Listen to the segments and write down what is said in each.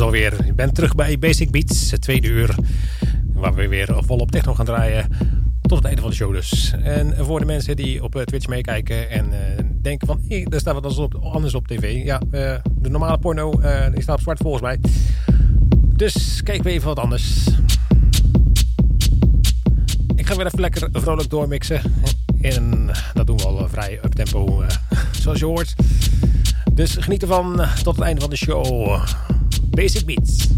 Alweer. Ik ben terug bij Basic Beats, het tweede uur. Waar we weer volop techno gaan draaien. Tot het einde van de show dus. En voor de mensen die op eh, Twitch meekijken en uh, denken van... Hey, daar staat wat anders op tv. Ja, uh, de normale porno uh, die staat op zwart volgens mij. Dus kijken we even wat anders. Ik ga weer even lekker vrolijk doormixen. En dat doen we al vrij up-tempo, zoals je hoort. Dus geniet ervan tot het einde van de show. Basic Beats.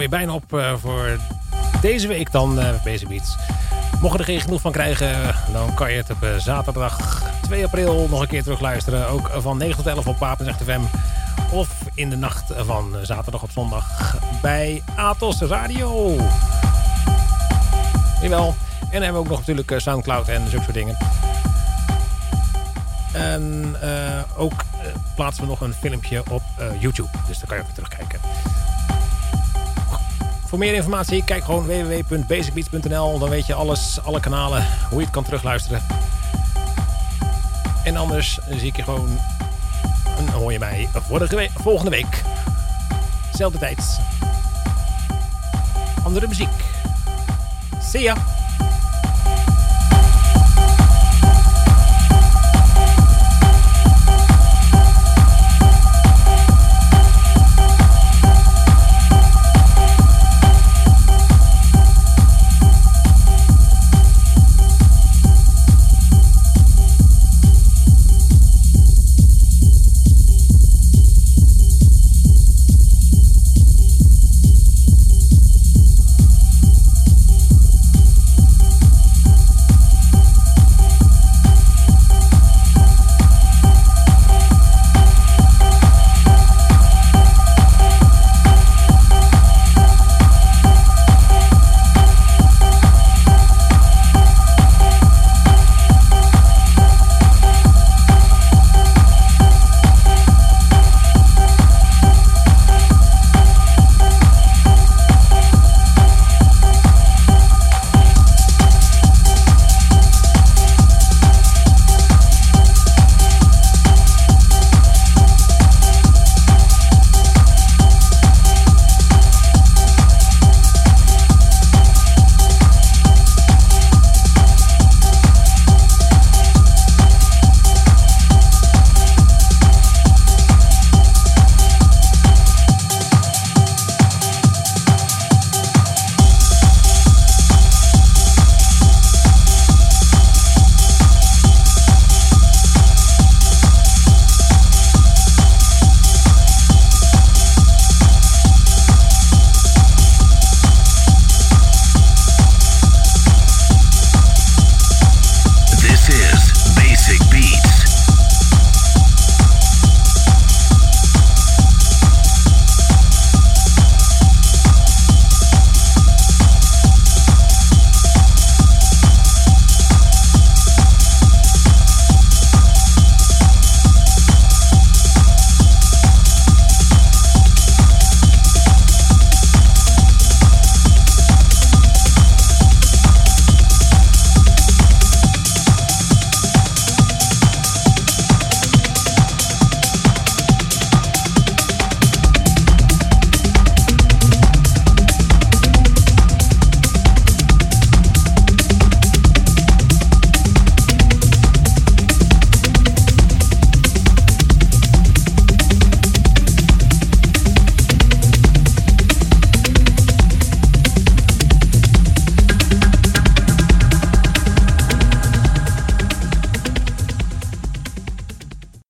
alweer bijna op uh, voor deze week dan, uh, Basic Beats. Mocht je er geen genoeg van krijgen, dan kan je het op zaterdag 2 april nog een keer terugluisteren. Ook van 9 tot 11 op Papenzegt FM. Of in de nacht van zaterdag op zondag bij Atos Radio. Jawel. En dan hebben we ook nog natuurlijk Soundcloud en zulke soort dingen. En ook plaatsen we nog een filmpje op YouTube. Dus daar kan je ook terugkijken. Voor meer informatie kijk gewoon www.basicbeats.nl. Dan weet je alles, alle kanalen, hoe je het kan terugluisteren. En anders zie ik je gewoon... En hoor je mij volgende week. Zelfde tijd. Andere muziek. See ya!